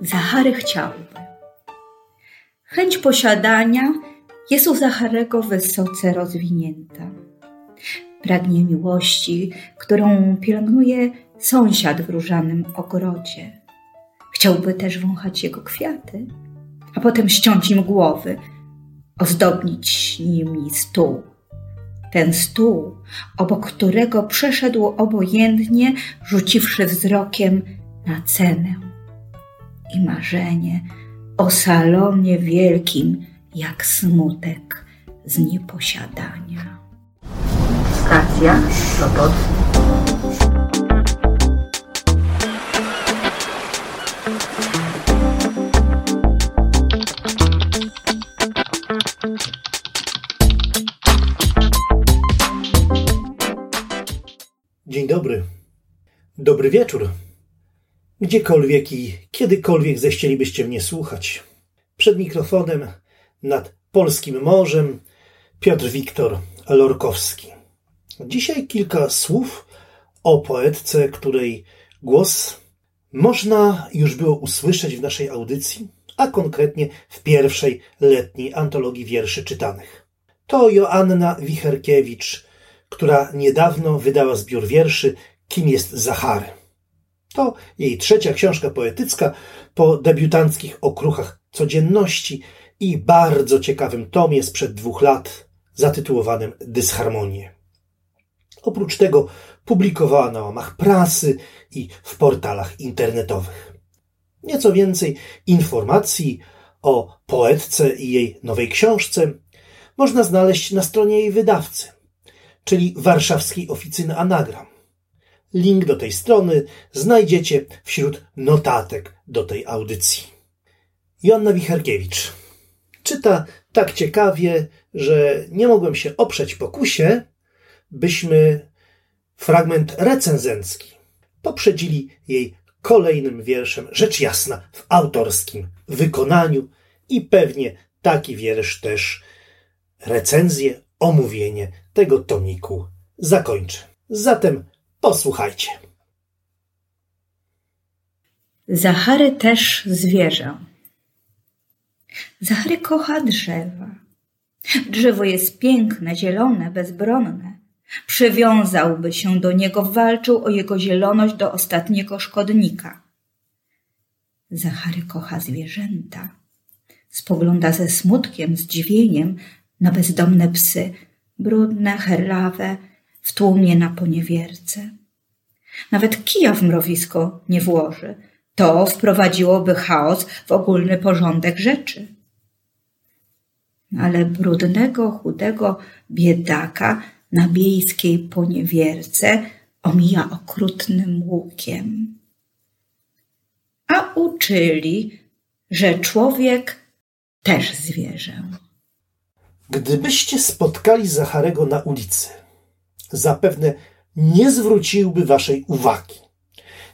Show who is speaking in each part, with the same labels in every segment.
Speaker 1: Zachary chciałby. Chęć posiadania jest u Zacharego wysoce rozwinięta. Pragnie miłości, którą pielęgnuje sąsiad w różanym ogrodzie. Chciałby też wąchać jego kwiaty, a potem ściąć im głowy, ozdobnić nimi stół. Ten stół, obok którego przeszedł obojętnie, rzuciwszy wzrokiem na cenę. I marzenie o salonie wielkim, jak smutek z nieposiadania. Stacja Sopot.
Speaker 2: Dzień dobry. Dobry wieczór. Gdziekolwiek i kiedykolwiek zechcielibyście mnie słuchać. Przed mikrofonem nad polskim morzem Piotr Wiktor Lorkowski. Dzisiaj kilka słów o poetce, której głos można już było usłyszeć w naszej audycji, a konkretnie w pierwszej letniej antologii wierszy czytanych. To Joanna Wicherkiewicz, która niedawno wydała zbiór wierszy Kim jest Zachary. To jej trzecia książka poetycka po debiutanckich okruchach codzienności i bardzo ciekawym tomie sprzed dwóch lat zatytułowanym Dysharmonie. Oprócz tego publikowała na łamach prasy i w portalach internetowych. Nieco więcej informacji o poetce i jej nowej książce można znaleźć na stronie jej wydawcy czyli warszawskiej oficyny anagram. Link do tej strony znajdziecie wśród notatek do tej audycji. Joanna Wicharkiewicz czyta tak ciekawie, że nie mogłem się oprzeć pokusie, byśmy fragment recenzencki poprzedzili jej kolejnym wierszem, rzecz jasna, w autorskim wykonaniu i pewnie taki wiersz też recenzję, omówienie tego tomiku zakończę. Zatem posłuchajcie.
Speaker 1: Zachary też zwierzę. Zachary kocha drzewa. Drzewo jest piękne, zielone, bezbronne. Przywiązałby się do niego, walczył o jego zieloność do ostatniego szkodnika. Zachary kocha zwierzęta. Spogląda ze smutkiem, zdziwieniem na bezdomne psy, brudne, herlawe, w tłumie na poniewierce. Nawet kija w mrowisko nie włoży. To wprowadziłoby chaos w ogólny porządek rzeczy. Ale brudnego, chudego biedaka na biejskiej poniewierce omija okrutnym łukiem. A uczyli, że człowiek też zwierzę.
Speaker 2: Gdybyście spotkali Zacharego na ulicy, zapewne nie zwróciłby waszej uwagi.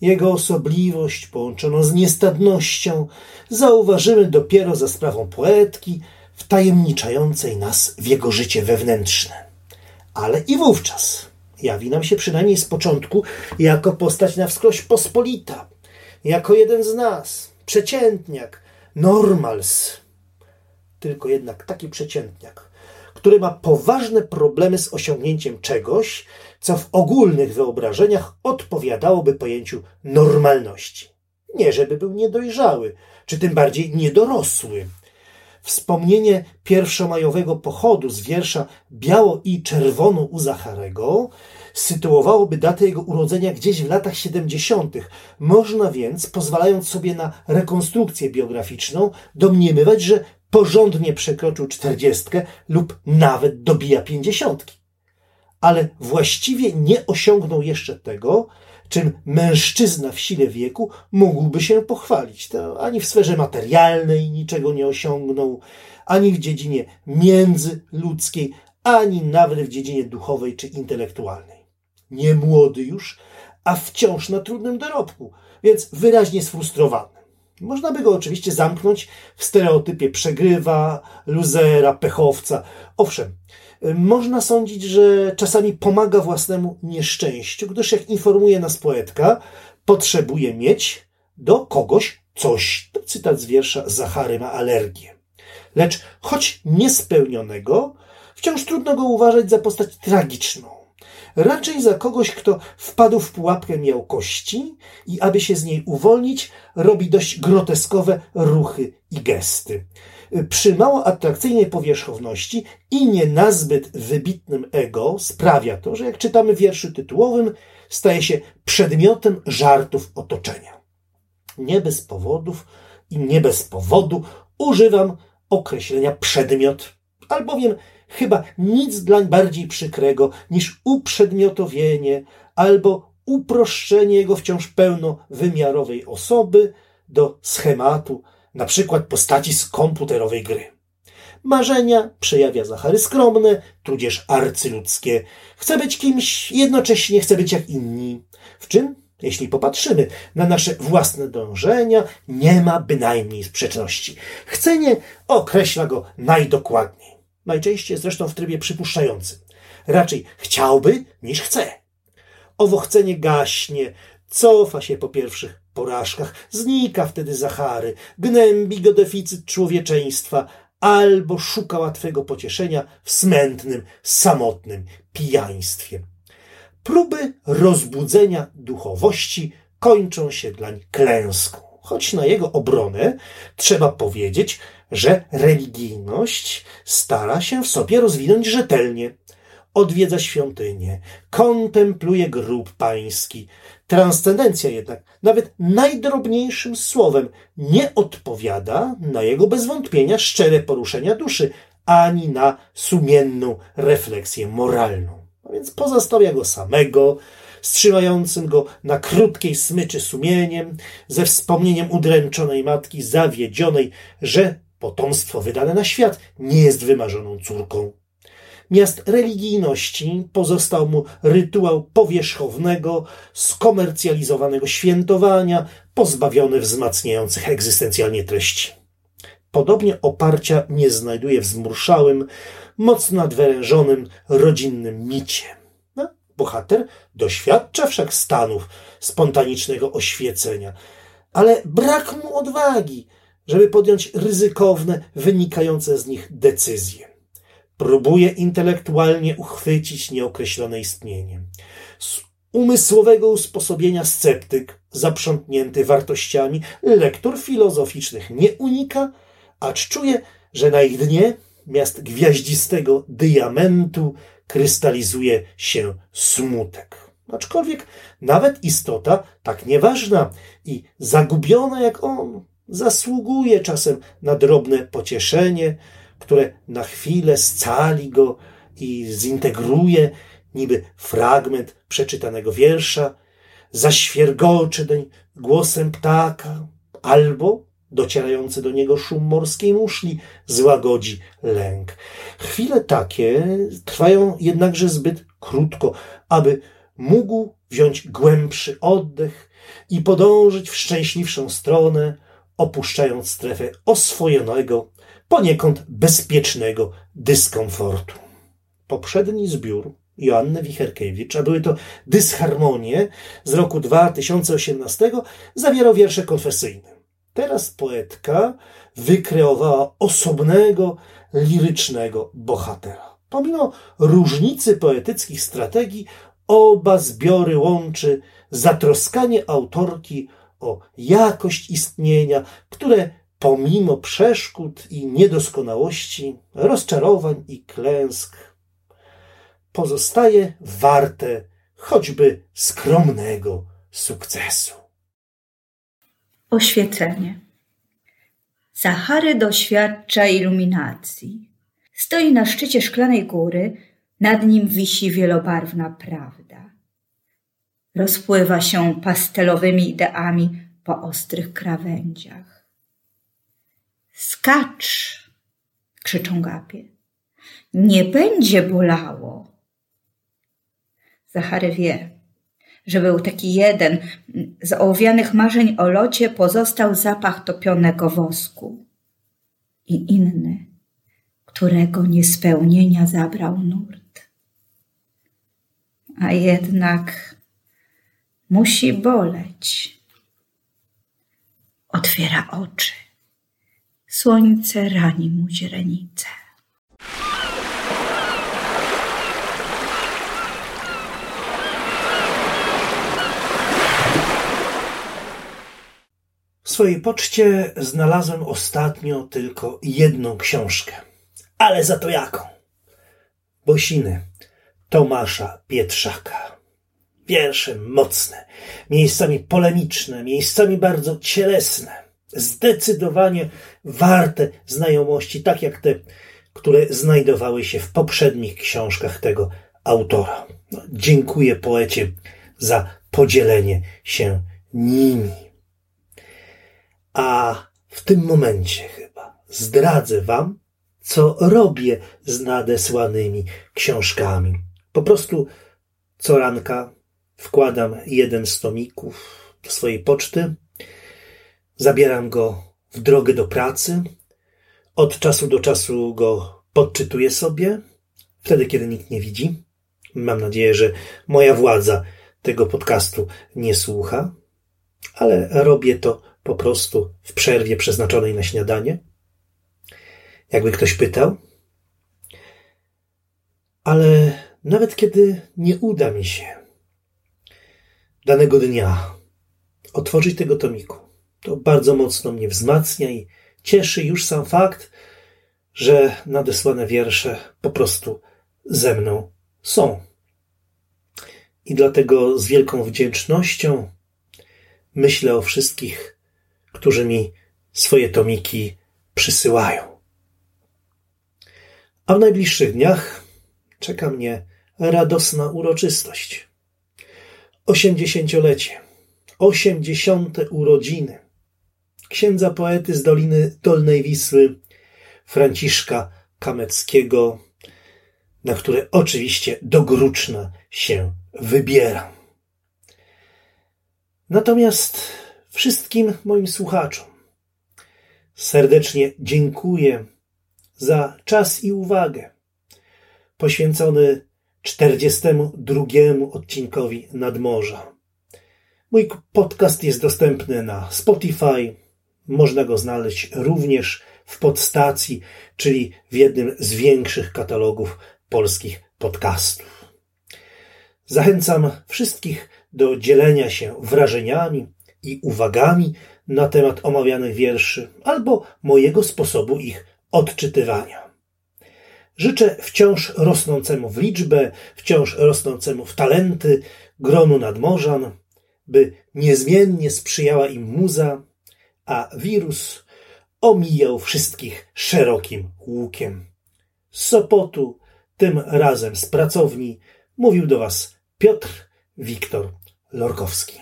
Speaker 2: Jego osobliwość połączoną z niestadnością zauważymy dopiero za sprawą poetki wtajemniczającej nas w jego życie wewnętrzne. Ale i wówczas jawi nam się przynajmniej z początku jako postać na wskroś pospolita, jako jeden z nas, przeciętniak, normals, tylko jednak taki przeciętniak, który ma poważne problemy z osiągnięciem czegoś, co w ogólnych wyobrażeniach odpowiadałoby pojęciu normalności. Nie żeby był niedojrzały, czy tym bardziej niedorosły. Wspomnienie pierwszomajowego pochodu z wiersza Biało i czerwono u Zacharego sytuowałoby datę jego urodzenia gdzieś w latach 70. Można więc, pozwalając sobie na rekonstrukcję biograficzną, domniemywać, że porządnie przekroczył czterdziestkę lub nawet dobija pięćdziesiątki. Ale właściwie nie osiągnął jeszcze tego, czym mężczyzna w sile wieku mógłby się pochwalić. To ani w sferze materialnej niczego nie osiągnął, ani w dziedzinie międzyludzkiej, ani nawet w dziedzinie duchowej czy intelektualnej. Nie młody już, a wciąż na trudnym dorobku, więc wyraźnie sfrustrowany. Można by go oczywiście zamknąć w stereotypie przegrywa, luzera, pechowca. Owszem, można sądzić, że czasami pomaga własnemu nieszczęściu, gdyż jak informuje nas poetka, potrzebuje mieć, do kogoś coś. To cytat z wiersza Zachary ma alergię. Lecz choć niespełnionego, wciąż trudno go uważać za postać tragiczną. Raczej za kogoś, kto wpadł w pułapkę miałkości i aby się z niej uwolnić, robi dość groteskowe ruchy i gesty. Przy mało atrakcyjnej powierzchowności i nie nazbyt wybitnym ego sprawia to, że jak czytamy w wierszu tytułowym, staje się przedmiotem żartów otoczenia. Nie bez powodów i nie bez powodu używam określenia przedmiot, albowiem chyba nic dlań bardziej przykrego niż uprzedmiotowienie albo uproszczenie jego wciąż pełnowymiarowej osoby do schematu, na przykład postaci z komputerowej gry. Marzenia przejawia Zachary skromne, tudzież arcyludzkie. Chce być kimś, jednocześnie chce być jak inni. W czym, jeśli popatrzymy na nasze własne dążenia, nie ma bynajmniej sprzeczności. Chcenie określa go najdokładniej. Najczęściej zresztą w trybie przypuszczającym. Raczej chciałby niż chce. Owo chcenie gaśnie, cofa się po pierwszych porażkach, znika wtedy Zachary, gnębi go deficyt człowieczeństwa, albo szuka łatwego pocieszenia w smętnym, samotnym pijaństwie. Próby rozbudzenia duchowości kończą się dlań klęską. Choć na jego obronę trzeba powiedzieć, że religijność stara się w sobie rozwinąć rzetelnie. Odwiedza świątynię, kontempluje grób pański. Transcendencja jednak, nawet najdrobniejszym słowem, nie odpowiada na jego bez wątpienia szczere poruszenia duszy, ani na sumienną refleksję moralną. A więc pozostawia go samego, wstrzymającym go na krótkiej smyczy sumieniem, ze wspomnieniem udręczonej matki zawiedzionej, że potomstwo wydane na świat nie jest wymarzoną córką. Miast religijności pozostał mu rytuał powierzchownego, skomercjalizowanego świętowania, pozbawiony wzmacniających egzystencjalnie treści. Podobnie oparcia nie znajduje w zmurszałym, mocno nadwyrężonym rodzinnym micie. No, bohater doświadcza wszak stanów spontanicznego oświecenia, ale brak mu odwagi, żeby podjąć ryzykowne, wynikające z nich decyzje. Próbuje intelektualnie uchwycić nieokreślone istnienie. Z umysłowego usposobienia sceptyk, zaprzątnięty wartościami, lektur filozoficznych nie unika, acz czuje, że na ich dnie miast gwiaździstego diamentu krystalizuje się smutek. Aczkolwiek nawet istota tak nieważna i zagubiona jak on zasługuje czasem na drobne pocieszenie, które na chwilę scali go i zintegruje niby fragment przeczytanego wiersza, zaświergoczy doń głosem ptaka, albo docierający do niego szum morskiej muszli złagodzi lęk. Chwile takie trwają jednakże zbyt krótko, aby mógł wziąć głębszy oddech i podążyć w szczęśliwszą stronę, opuszczając strefę oswojonego, poniekąd bezpiecznego dyskomfortu. Poprzedni zbiór Joanny Wicherkiewicz, a były to dysharmonie z roku 2018, zawierał wiersze konfesyjne. Teraz poetka wykreowała osobnego, lirycznego bohatera. Pomimo różnicy poetyckich strategii, oba zbiory łączy zatroskanie autorki o jakość istnienia, które pomimo przeszkód i niedoskonałości, rozczarowań i klęsk, pozostaje warte choćby skromnego sukcesu.
Speaker 1: Oświecenie. Zachary doświadcza iluminacji. Stoi na szczycie szklanej góry, nad nim wisi wielobarwna prawda. Rozpływa się pastelowymi ideami po ostrych krawędziach. Skacz! krzyczą gapie. Nie będzie bolało. Zachary wie, że był taki jeden. Z ołowianych marzeń o locie pozostał zapach topionego wosku. I inny, którego niespełnienia zabrał nurt. A jednak musi boleć. otwiera oczy. Słońce rani mu źrenicę.
Speaker 2: W swojej poczcie znalazłem ostatnio tylko jedną książkę. Ale za to jaką? Bosiny Tomasza Pietrzaka. Wiersze mocne, miejscami polemiczne, miejscami bardzo cielesne. Zdecydowanie warte znajomości, tak jak te, które znajdowały się w poprzednich książkach tego autora. No, dziękuję poecie za podzielenie się nimi. A w tym momencie chyba zdradzę Wam, co robię z nadesłanymi książkami. Po prostu co ranka wkładam jeden z tomików do swojej poczty, zabieram go w drogę do pracy, od czasu do czasu go podczytuję sobie, wtedy kiedy nikt nie widzi. Mam nadzieję, że moja władza tego podcastu nie słucha, ale robię to po prostu w przerwie przeznaczonej na śniadanie. Jakby ktoś pytał. Ale nawet kiedy nie uda mi się danego dnia otworzyć tego tomiku, to bardzo mocno mnie wzmacnia i cieszy już sam fakt, że nadesłane wiersze po prostu ze mną są. I dlatego z wielką wdzięcznością myślę o wszystkich, którzy mi swoje tomiki przysyłają. A w najbliższych dniach czeka mnie radosna uroczystość. Osiemdziesięciolecie, osiemdziesiąte urodziny księdza poety z Doliny Dolnej Wisły, Franciszka Kameckiego, na które oczywiście do Gruczna się wybieram. Natomiast wszystkim moim słuchaczom serdecznie dziękuję za czas i uwagę poświęcony 42 odcinkowi Nadmorza. Mój podcast jest dostępny na Spotify. Można go znaleźć również w podstacji, czyli w jednym z większych katalogów polskich podcastów. Zachęcam wszystkich do dzielenia się wrażeniami i uwagami na temat omawianych wierszy albo mojego sposobu ich odczytywania. Życzę wciąż rosnącemu w liczbę, wciąż rosnącemu w talenty gronu nadmorzan, by niezmiennie sprzyjała im muza, a wirus omijał wszystkich szerokim łukiem. Z Sopotu, tym razem z pracowni, mówił do Was Piotr Wiktor Lorkowski.